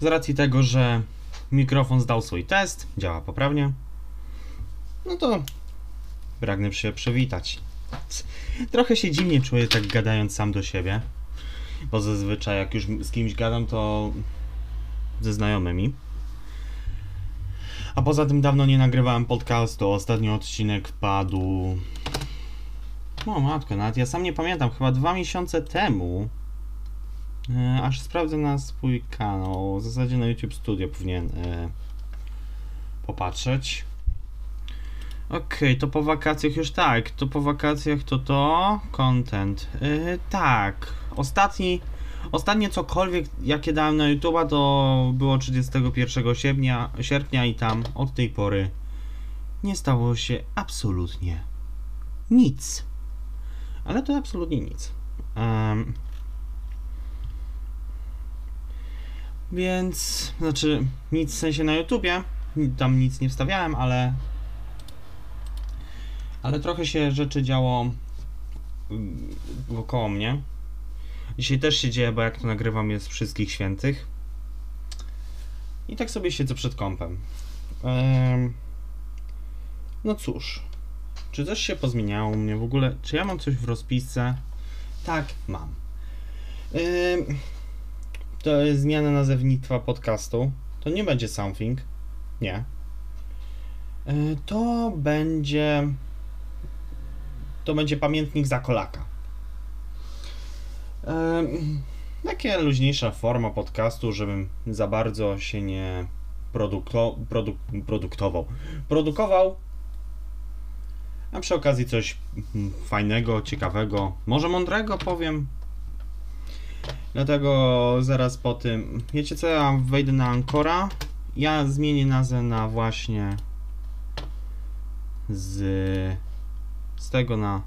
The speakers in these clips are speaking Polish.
Z racji tego, że mikrofon zdał swój test, działa poprawnie, no to pragnę się przywitać. Trochę się dziwnie czuję tak gadając sam do siebie, bo zazwyczaj jak już z kimś gadam, to ze znajomymi. A poza tym dawno nie nagrywałem podcastu. Ostatni odcinek padł. No matko, nawet ja sam nie pamiętam, chyba dwa miesiące temu. E, aż sprawdzę na swój kanał. W zasadzie na YouTube Studio powinien e, popatrzeć. Okej, to po wakacjach już tak. To po wakacjach to to. Content. E, tak. Ostatni. Ostatnie cokolwiek, jakie dałem na YouTube'a, to było 31 sierpnia, sierpnia i tam od tej pory nie stało się absolutnie nic. Ale to absolutnie nic. Em, więc, znaczy, nic w sensie na YouTubie, tam nic nie wstawiałem, ale ale trochę się rzeczy działo mm, wokoło mnie. Dzisiaj też się dzieje, bo jak to nagrywam jest wszystkich świętych. I tak sobie siedzę przed kąpem. Em, no cóż, czy coś się pozmieniało u mnie w ogóle? Czy ja mam coś w rozpisce? Tak, mam. Em, to jest zmiana nazewnictwa podcastu. To nie będzie something. Nie. E, To będzie. To będzie pamiętnik za kolaka. Em, Takie luźniejsza forma podcastu, żebym za bardzo się nie produkto, produk, produktował. Produkował. A przy okazji coś fajnego, ciekawego, może mądrego powiem. Dlatego zaraz po tym. Wiecie co? Ja wejdę na Ancora. Ja zmienię nazwę na właśnie z z tego na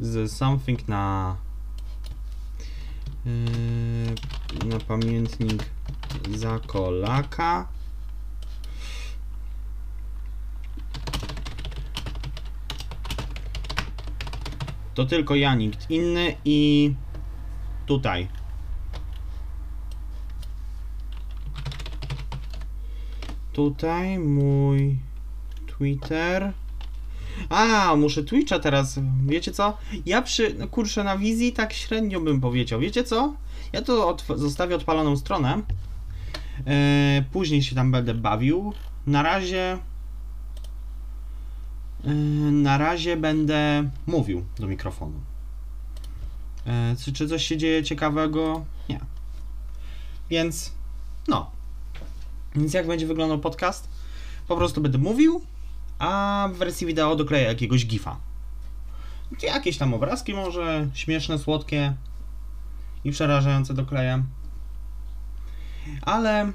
z something na yy, na pamiętnik za kolaka to tylko ja, nikt inny i tutaj tutaj mój Twitter a, muszę Twitcha teraz. Wiecie co? Ja przy, no kurczę, na wizji tak średnio bym powiedział. Wiecie co? Ja to zostawię odpaloną stronę. E, później się tam będę bawił. Na razie. E, na razie będę mówił do mikrofonu. E, czy, czy coś się dzieje ciekawego? Nie. Więc. No. Więc jak będzie wyglądał podcast? Po prostu będę mówił, a w wersji wideo dokleję jakiegoś gifa. Jakieś tam obrazki może, śmieszne, słodkie i przerażające dokleję. Ale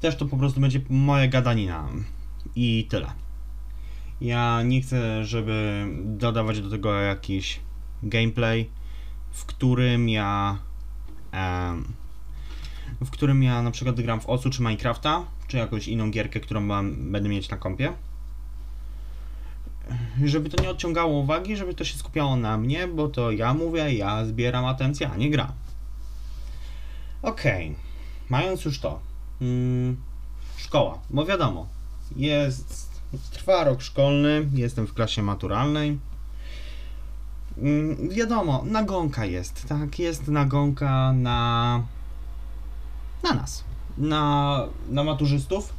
też to po prostu będzie moja gadanina i tyle. Ja nie chcę, żeby dodawać do tego jakiś gameplay, w którym ja w którym ja na przykład gram w Osu czy Minecrafta, czy jakąś inną gierkę, którą mam, będę mieć na kompie. Żeby to nie odciągało uwagi, żeby to się skupiało na mnie, bo to ja mówię, ja zbieram atencję, a nie gram. Okej, mając już to. Mm, szkoła, bo wiadomo, jest, trwa rok szkolny, jestem w klasie maturalnej. Mm, wiadomo, nagonka jest, tak? Jest nagonka na na nas, na, na maturzystów,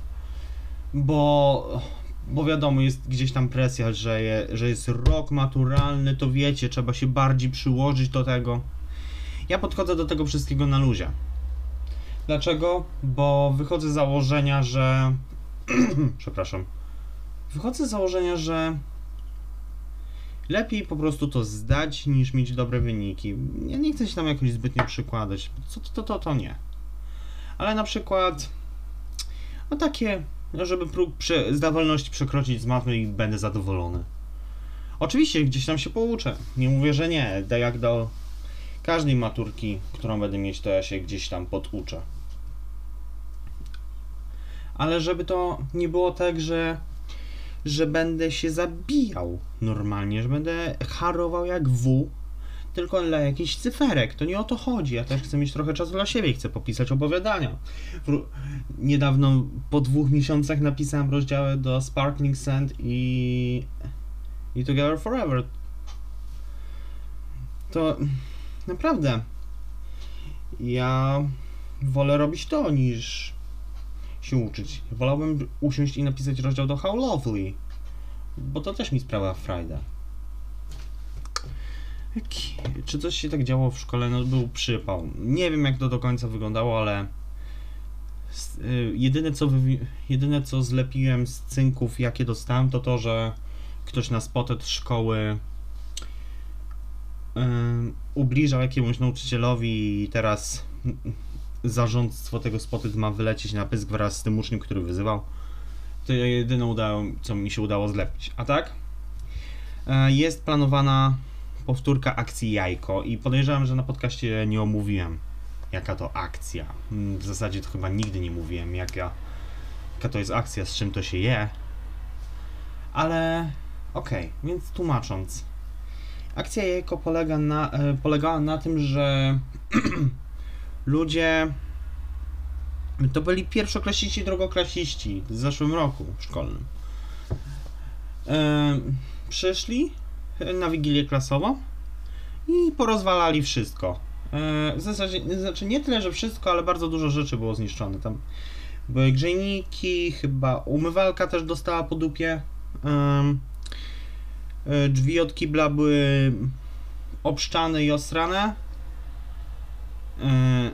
bo, bo wiadomo, jest gdzieś tam presja, że, je, że jest rok maturalny, to wiecie, trzeba się bardziej przyłożyć do tego. Ja podchodzę do tego wszystkiego na luzie. Dlaczego? Bo wychodzę z założenia, że. Przepraszam. Wychodzę z założenia, że lepiej po prostu to zdać, niż mieć dobre wyniki. Ja nie chcę się tam jakoś zbytnio przykładać. Co to, to, to, to nie ale na przykład no takie, żeby próg prze, zdawalności przekroczyć z matmy i będę zadowolony. Oczywiście gdzieś tam się pouczę, nie mówię, że nie, tak jak do każdej maturki, którą będę mieć, to ja się gdzieś tam poduczę. Ale żeby to nie było tak, że że będę się zabijał normalnie, że będę harował jak W, tylko dla jakichś cyferek. To nie o to chodzi. Ja też chcę mieć trochę czasu dla siebie chcę popisać opowiadania. Niedawno, po dwóch miesiącach, napisałem rozdziały do Sparkling Sand i, i Together Forever. To naprawdę ja wolę robić to niż się uczyć. Wolałbym usiąść i napisać rozdział do How Lovely, bo to też mi sprawia frajdę. Jak- Czy coś się tak działo w szkole? No był przypał. Nie wiem jak to do końca wyglądało, ale y, jedyne co, jedyne co zlepiłem z cynków jakie dostałem to to, że ktoś na spotet szkoły ubliżał jakiemuś nauczycielowi i teraz zarządstwo tego spotet ma wylecieć na pysk wraz z tym uczniem, który wyzywał. To jedyne udało, co mi się udało zlepić. A tak? E, Jest planowana powtórka akcji Jajko i podejrzewam, że na podcaście nie omówiłem jaka to akcja. Mm, W zasadzie to chyba nigdy nie mówiłem jaka, jaka to jest akcja, z czym to się je. Ale okej, więc tłumacząc. Akcja Jajko polega na, e, polegała na tym, że ludzie to byli pierwszoklasiści, drugoklasiści w zeszłym roku szkolnym. Przyszli na wigilię klasową i porozwalali wszystko. E, W zasadzie, znaczy nie tyle, że wszystko, ale bardzo dużo rzeczy było zniszczone. Tam były grzejniki, chyba umywalka też dostała po dupie. E, Drzwi od kibla były obszczane i osrane. E,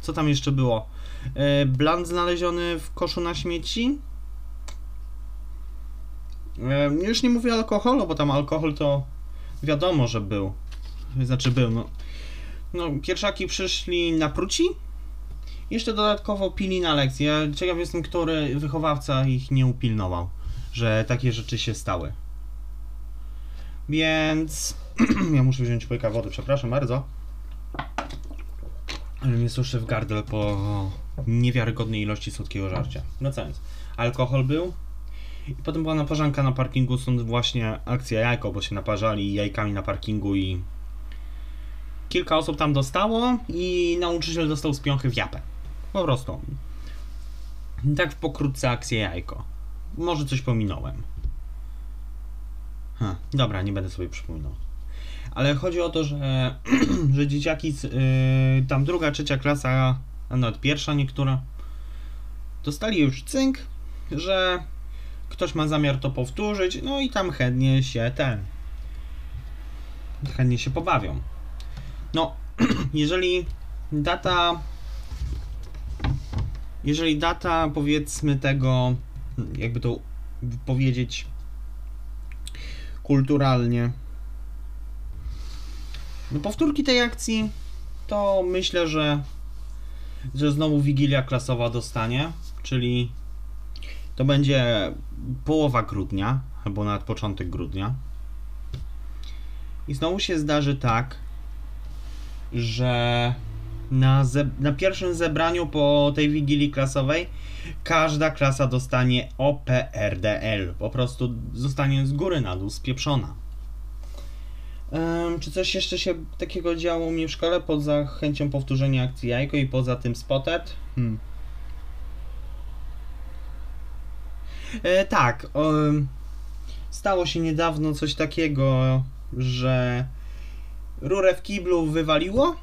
Co tam jeszcze było? E, Bland znaleziony w koszu na śmieci. E, Już nie mówię alkoholu, bo tam alkohol to wiadomo, że był. Znaczy był, no. No, pierwszaki przyszli na pruci. Jeszcze dodatkowo pili na lekcji. Ja ciekaw jestem, który wychowawca ich nie upilnował, że takie rzeczy się stały. Więc ja muszę wziąć łyka wody, przepraszam bardzo. Ale mnie suszy w gardle po niewiarygodnej ilości słodkiego żarcia. Wracając. Alkohol był. I potem była naparzanka na parkingu, stąd właśnie akcja jajko, bo się naparzali jajkami na parkingu i kilka osób tam dostało i nauczyciel dostał z piąchy w japę. Po prostu. Tak w pokrótce akcja jajko. Może coś pominąłem. Ha, dobra, nie będę sobie przypominał. Ale chodzi o to, że, że dzieciaki, z, yy, tam druga, trzecia klasa, a nawet pierwsza niektóre, dostali już cynk, że ktoś ma zamiar to powtórzyć, no i tam chętnie się ten, chętnie się pobawią. No, jeżeli data, jeżeli data powiedzmy tego, jakby to powiedzieć kulturalnie, no powtórki tej akcji, to myślę, że, że znowu Wigilia klasowa dostanie, czyli to będzie połowa grudnia, albo nawet początek grudnia. I znowu się zdarzy tak, że na, na pierwszym zebraniu po tej wigilii klasowej każda klasa dostanie OPRDL. Po prostu zostanie z góry na dół spieprzona. Em, czy coś jeszcze się takiego działo u mnie w szkole poza chęcią powtórzenia akcji jajko i poza tym spotet? Hmm. E, tak, em, stało się niedawno coś takiego, że rurę w kiblu wywaliło.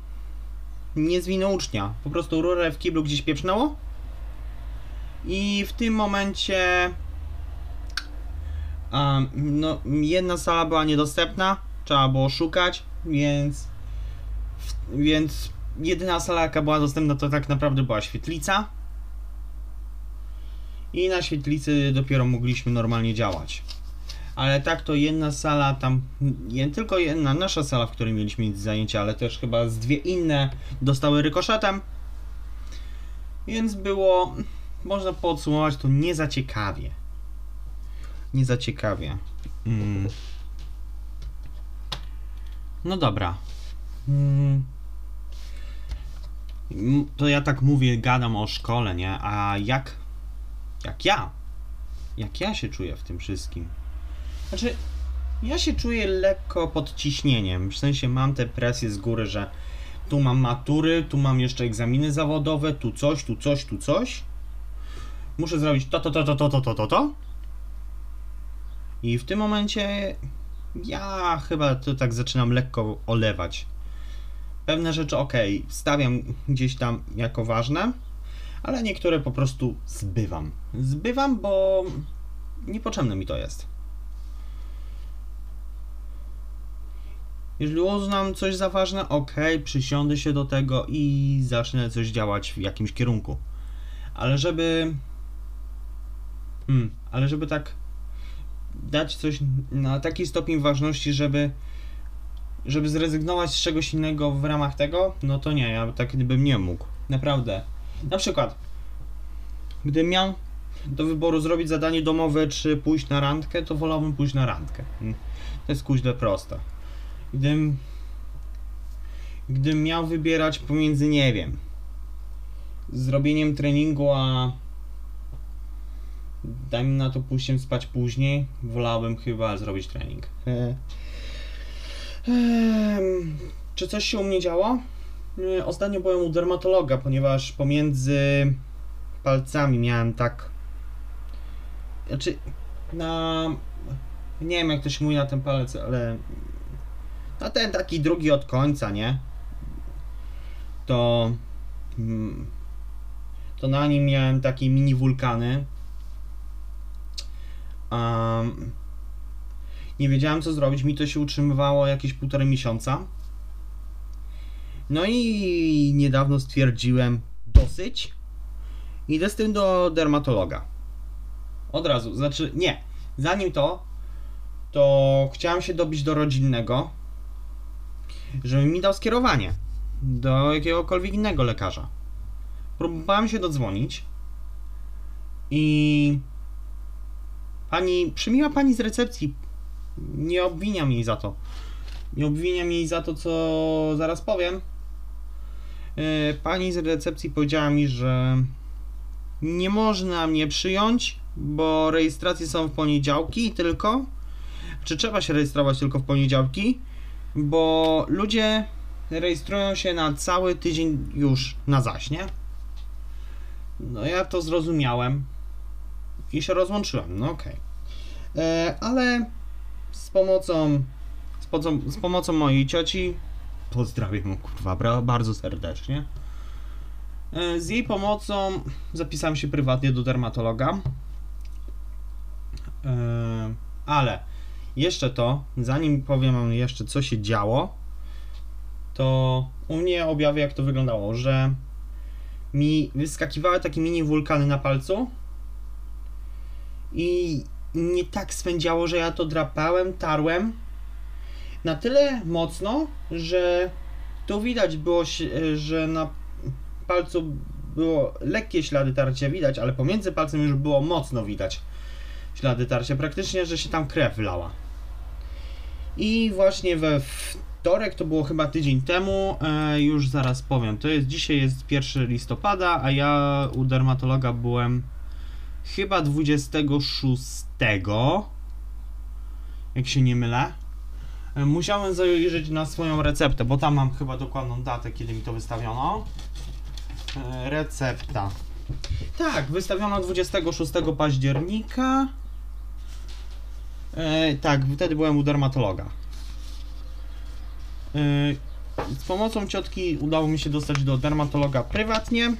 Nie z winy ucznia. Po prostu rurę w kiblu gdzieś pieprznęło. I w tym momencie a, no, jedna sala była niedostępna, trzeba było szukać, więc więc jedyna sala jaka była dostępna to tak naprawdę była świetlica. I na świetlicy dopiero mogliśmy normalnie działać. Ale tak to jedna sala tam, nie tylko jedna nasza sala, w której mieliśmy zajęcia, ale też chyba z dwie inne dostały rykoszetem. Więc było, można podsumować to nie za ciekawie. Nie za ciekawie. Mm. No dobra. Mm. To ja tak mówię, gadam o szkole, nie? A jak. Jak ja? Jak ja się czuję w tym wszystkim? Znaczy, ja się czuję lekko pod ciśnieniem. W sensie mam tę presję z góry, że tu mam matury, tu mam jeszcze egzaminy zawodowe, tu coś, tu coś, tu coś. Muszę zrobić to, to, to, to, to, to, to, to. I w tym momencie ja chyba to tak zaczynam lekko olewać. Pewne rzeczy ok, stawiam gdzieś tam jako ważne, ale niektóre po prostu zbywam. Zbywam, bo niepotrzebne mi to jest. Jeżeli uznam coś za ważne, ok, przysiądę się do tego i zacznę coś działać w jakimś kierunku. Ale żeby. Hmm, ale żeby tak dać coś na taki stopień ważności, żeby żeby zrezygnować z czegoś innego w ramach tego, no to nie, ja tak bym nie mógł. Naprawdę. Na przykład, gdybym miał do wyboru zrobić zadanie domowe, czy pójść na randkę, to wolałbym pójść na randkę. Hmm. To jest kuźle proste. Gdybym, gdybym miał wybierać pomiędzy, nie wiem, zrobieniem treningu, a dajmy na to pójściem spać później, wolałbym chyba zrobić trening. Ehm, czy coś się u mnie działo? E, Ostatnio byłem u dermatologa, ponieważ pomiędzy palcami miałem tak. Znaczy, na. Nie wiem jak to się mówi na ten palec, ale. Na ten taki drugi od końca, nie? To. mm, To na nim miałem takie mini wulkany. Um, nie wiedziałem co zrobić, mi to się utrzymywało jakieś półtorej miesiąca. No i niedawno stwierdziłem dosyć. Idę z tym do dermatologa. Od razu, znaczy nie. Zanim to, to chciałem się dobić do rodzinnego, żeby mi dał skierowanie do jakiegokolwiek innego lekarza. Próbowałem się dodzwonić i pani, przyjmiła pani z recepcji nie obwiniam jej za to. Nie obwiniam jej za to, co zaraz powiem. Yy, Pani z recepcji powiedziała mi, że nie można mnie przyjąć, bo rejestracje są w poniedziałki tylko. Czy trzeba się rejestrować tylko w poniedziałki? Bo ludzie rejestrują się na cały tydzień już na zaś, nie? No ja to zrozumiałem i się rozłączyłem, no okej. Okay. Ale z pomocą, z, pomocą, z pomocą mojej cioci, pozdrawiam kurwa bardzo serdecznie, E, z jej pomocą zapisałem się prywatnie do dermatologa. E, Ale jeszcze to, zanim powiem wam jeszcze co się działo, to u mnie objawy jak to wyglądało, że mi wyskakiwały takie mini wulkany na palcu i nie tak swędziało, że ja to drapałem, tarłem na tyle mocno, że tu widać było, że na palcu było lekkie ślady tarcia widać, ale pomiędzy palcem już było mocno widać ślady tarcia, praktycznie, że się tam krew wlała. I właśnie we wtorek, to było chyba tydzień temu, e, już zaraz powiem, to jest dzisiaj jest 1 listopada, a ja u dermatologa byłem chyba 26, jak się nie mylę. E, Musiałem zajrzeć na swoją receptę, bo tam mam chyba dokładną datę, kiedy mi to wystawiono. E, Recepta. Tak, wystawiono 26 października. E, tak, wtedy byłem u dermatologa. E, z pomocą ciotki udało mi się dostać do dermatologa prywatnie.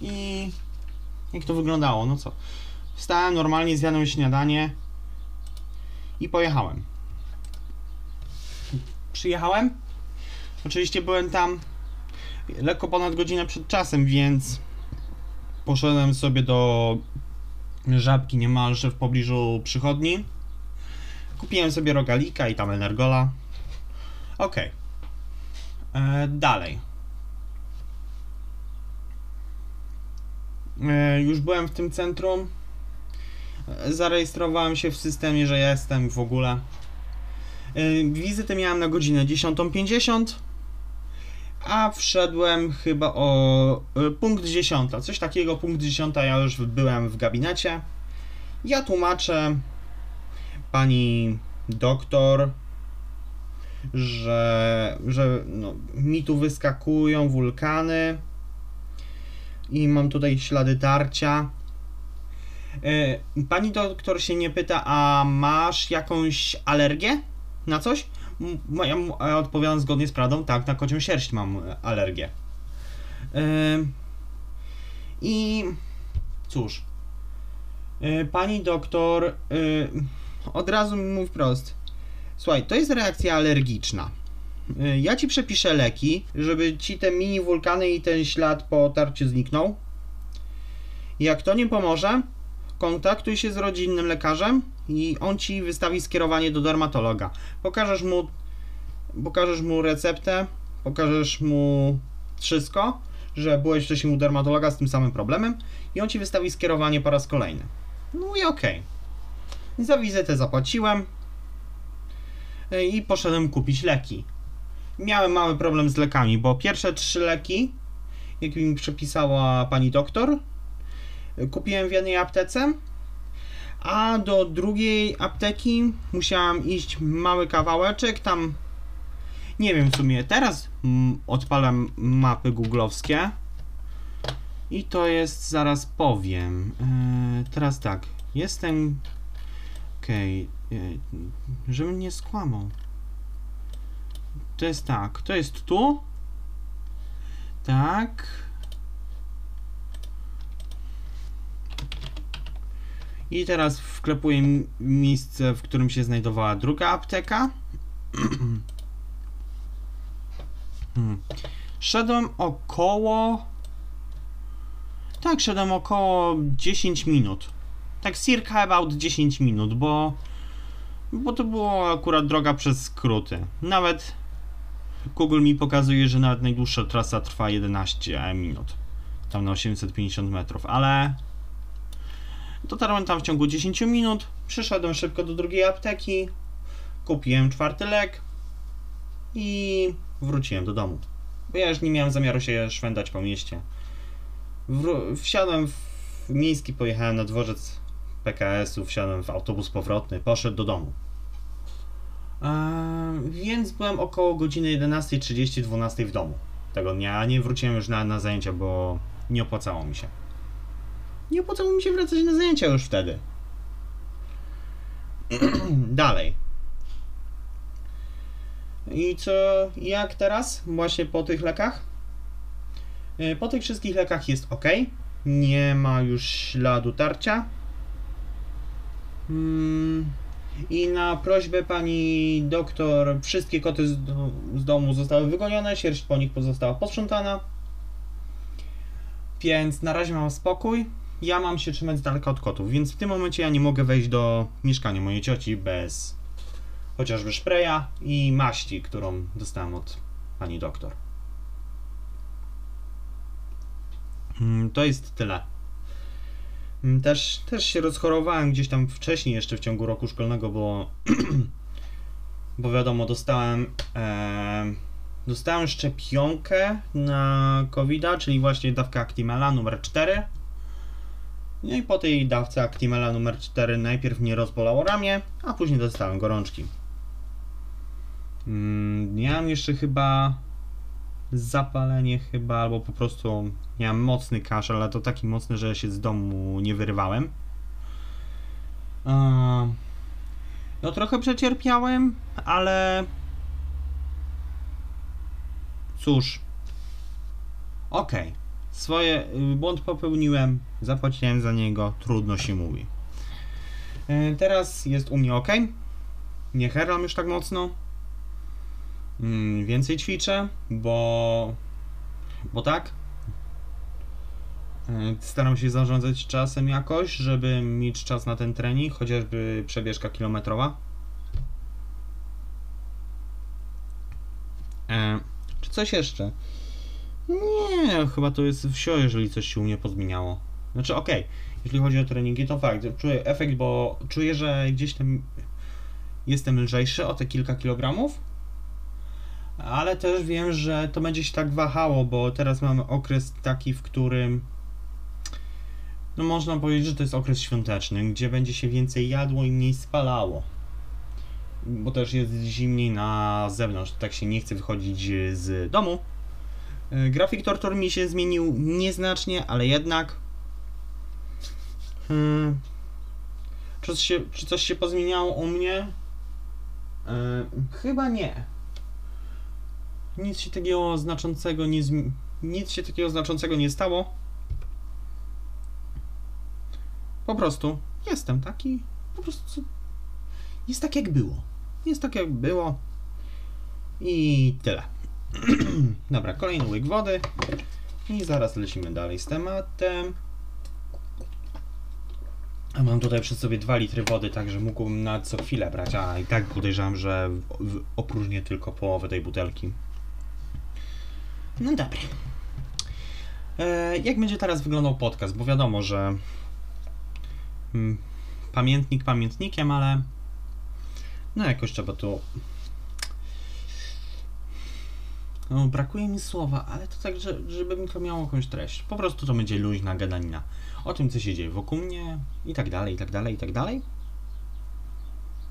I jak to wyglądało? No co? Wstałem normalnie, zjadłem śniadanie i pojechałem. Przyjechałem. Oczywiście byłem tam lekko ponad godzinę przed czasem, więc poszedłem sobie do żabki niemalże w pobliżu przychodni. Kupiłem sobie rogalika i tam energola. Okej. E, Dalej. Już byłem w tym centrum. E, Zarejestrowałem się w systemie, że jestem w ogóle. E, Wizytę miałem na godzinę 10.50, a wszedłem chyba o e, punkt 10. Coś takiego, punkt 10. Ja już byłem w gabinecie. Ja tłumaczę. pani doktor, że, że no, mi tu wyskakują wulkany i mam tutaj ślady tarcia. E, Pani doktor się nie pyta, a masz jakąś alergię na coś? Ja odpowiadam zgodnie z prawdą, tak, na kocią sierść mam e, alergię. E, I cóż, pani doktor od razu mi mówi wprost, słuchaj, to jest reakcja alergiczna. E, Ja ci przepiszę leki, żeby ci te mini wulkany i ten ślad po tarciu zniknął. Jak to nie pomoże, kontaktuj się z rodzinnym lekarzem i on ci wystawi skierowanie do dermatologa. Pokażesz mu, pokażesz mu receptę, pokażesz mu wszystko, że byłeś wcześniej u dermatologa z tym samym problemem i on ci wystawi skierowanie po raz kolejny. No i okej. Za wizytę zapłaciłem y, i poszedłem kupić leki. Miałem mały problem z lekami, bo pierwsze trzy leki, jakie mi przepisała pani doktor, kupiłem w jednej aptece, a do drugiej apteki musiałam iść mały kawałeczek, tam nie wiem w sumie, teraz odpalam mapy googlowskie i to jest, zaraz powiem, Yy, teraz tak, jestem, okej, yy, żebym nie skłamał, to jest tak, to jest tu, tak, I teraz wklepuję miejsce, w którym się znajdowała druga apteka. Hmm. Szedłem około. Tak, szedłem około 10 minut. Tak, circa about 10 minut, bo. Bo to było akurat droga przez skróty. Nawet Google mi pokazuje, że nawet najdłuższa trasa trwa 11 minut. Tam na 850 metrów, ale Dotarłem tam w ciągu 10 minut, przyszedłem szybko do drugiej apteki, kupiłem czwarty lek i wróciłem do domu. Bo ja już nie miałem zamiaru się szwendać po mieście. Wsiadłem w miejski, pojechałem na dworzec PKS-u, wsiadłem w autobus powrotny, poszedł do domu. Więc byłem około godziny 11.30-12 w domu tego dnia, nie wróciłem już na, na zajęcia, bo nie opłacało mi się. Nie opłacało mi się wracać na zajęcia już wtedy. Dalej. I co, jak teraz? Właśnie po tych lekach? Yy, Po tych wszystkich lekach jest ok. Nie ma już śladu tarcia. Mm, I na prośbę pani doktor wszystkie koty z, z domu zostały wygonione, sierść po nich pozostała posprzątana. Więc na razie mam spokój. Ja mam się trzymać z daleka od kotów, więc w tym momencie ja nie mogę wejść do mieszkania mojej cioci bez chociażby szpreja i maści, którą dostałem od pani doktor. Mm, To jest tyle. Mm, Też, też się rozchorowałem gdzieś tam wcześniej, jeszcze w ciągu roku szkolnego, bo, bo wiadomo, dostałem, e, dostałem szczepionkę na covid czyli właśnie dawkę Actimela numer 4. No i po tej dawce Actimela numer 4 najpierw mnie rozbolało ramię, a później dostałem gorączki. Mm, miałem jeszcze chyba zapalenie chyba, albo po prostu miałem mocny kaszel, ale to taki mocny, że się z domu nie wyrywałem. Eee, No trochę przecierpiałem, ale cóż. Okej. Swoje y, błąd popełniłem, zapłaciłem za niego, trudno się mówi. E, Teraz jest u mnie ok. Nie herlam już tak mocno. Mm, Więcej ćwiczę, bo. Bo tak. E, Staram się zarządzać czasem jakoś, żeby mieć czas na ten trening, chociażby przebieżka kilometrowa. E, czy coś jeszcze? Nie, chyba to jest wsio, jeżeli coś się u mnie pozmieniało. Znaczy, okej, jeśli chodzi o treningi, to fakt, czuję efekt, bo czuję, że gdzieś tam jestem lżejszy o te kilka kilogramów, ale też wiem, że to będzie się tak wahało, bo teraz mamy okres taki, w którym no można powiedzieć, że to jest okres świąteczny, gdzie będzie się więcej jadło i mniej spalało. bo też jest zimniej na zewnątrz, tak się nie chce wychodzić z domu. E, Grafik Tortor mi się zmienił nieznacznie, ale jednak. Hmm. Czy, coś się, czy coś się pozmieniało u mnie? E, chyba nie. Nic się takiego znaczącego nie zmi- nic się takiego znaczącego nie stało. Po prostu jestem taki. Po prostu jest tak jak było. Jest tak jak było. I tyle. Dobra, kolejny łyk wody. I zaraz lecimy dalej z tematem. A mam tutaj przy sobie 2 litry wody, także mógłbym na co chwilę brać, a i tak podejrzewam, że opróżnię tylko połowę tej butelki. No dobra. E, jak będzie teraz wyglądał podcast? Bo wiadomo, że mm, pamiętnik pamiętnikiem, ale no jakoś trzeba tu no, brakuje mi słowa, ale to tak, że, żeby to miało jakąś treść. Po prostu to będzie luźna gadanina. O tym, co się dzieje wokół mnie i tak dalej, i tak dalej, i tak dalej.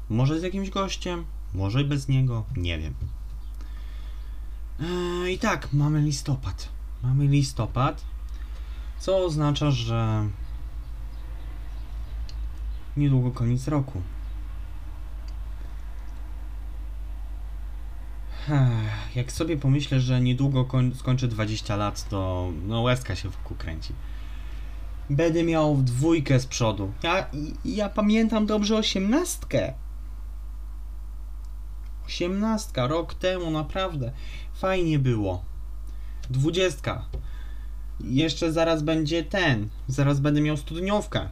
Może z jakimś gościem, może bez niego, nie wiem. Eee, I tak, mamy listopad. Mamy listopad, co oznacza, że niedługo koniec roku. Jak sobie pomyślę, że niedługo koń, skończę 20 lat, to no łezka się wokół kręci. Będę miał dwójkę z przodu. Ja, ja pamiętam dobrze osiemnastkę. Osiemnastka, rok temu, naprawdę. Fajnie było. Dwudziestka. Jeszcze zaraz będzie ten. Zaraz będę miał studniówkę.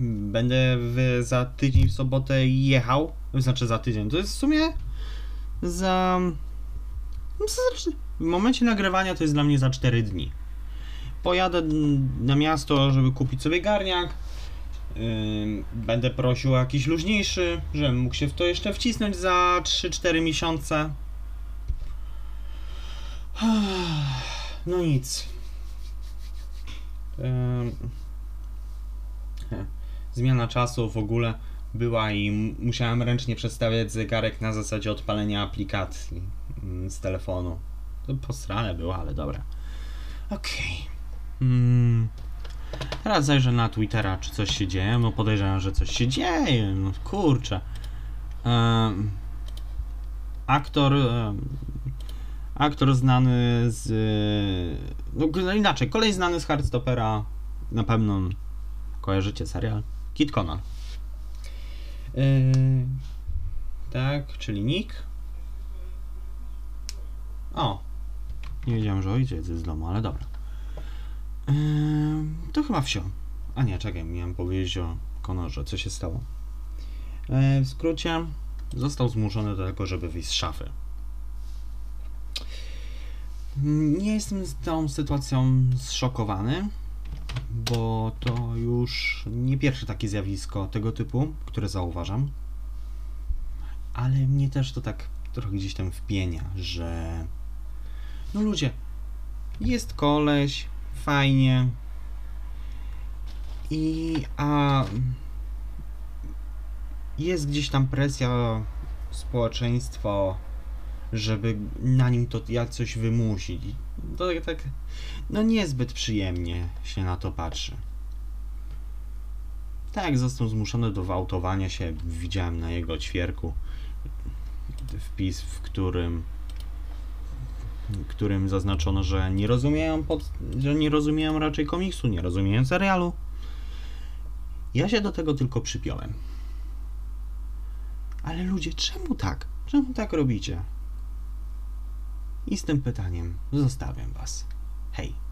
Będę w, za tydzień w sobotę jechał. Znaczy za tydzień. To jest w sumie za. no, W momencie nagrywania to jest dla mnie za 4 dni. Pojadę na miasto, żeby kupić sobie garniak. Będę prosił o jakiś luźniejszy, żebym mógł się w to jeszcze wcisnąć za 3-4 miesiące. No nic. Zmiana czasu w ogóle była i musiałem ręcznie przestawiać zegarek na zasadzie odpalenia aplikacji mm, z telefonu. To posrane było, ale dobra. Okej. Mm. Teraz zajrzę na Twittera, czy coś się dzieje. No podejrzewam, że coś się dzieje. No kurczę. Em, aktor. em, aktor znany z. No, no inaczej, kolej znany z Hardstopera. Na pewno kojarzycie serial. Kit Conan. Yy, tak, czyli Nick. O. Nie wiedziałem, że ojciec jest z domu, ale dobra. To chyba wsio. A nie, czekaj, miałem powiedzieć o Konorze, co się stało. Yy, w skrócie, został zmuszony do tego, żeby wyjść z szafy. Nie jestem z tą sytuacją zszokowany, bo to już nie pierwsze takie zjawisko tego typu, które zauważam. Ale mnie też to tak trochę gdzieś tam wpienia, że no ludzie, jest koleś, fajnie i a jest gdzieś tam presja społeczeństwa, żeby na nim to jak coś wymusić. To tak, tak no niezbyt przyjemnie się na to patrzy. Tak, został zmuszony do gwałtowania się. Widziałem na jego ćwierku wpis, w którym którym zaznaczono, że nie rozumieją pod, że nie rozumieją raczej komiksu, nie rozumieją serialu. Ja się do tego tylko przypiąłem. Ale ludzie, czemu tak? Czemu tak robicie? I z tym pytaniem zostawiam was. Hej.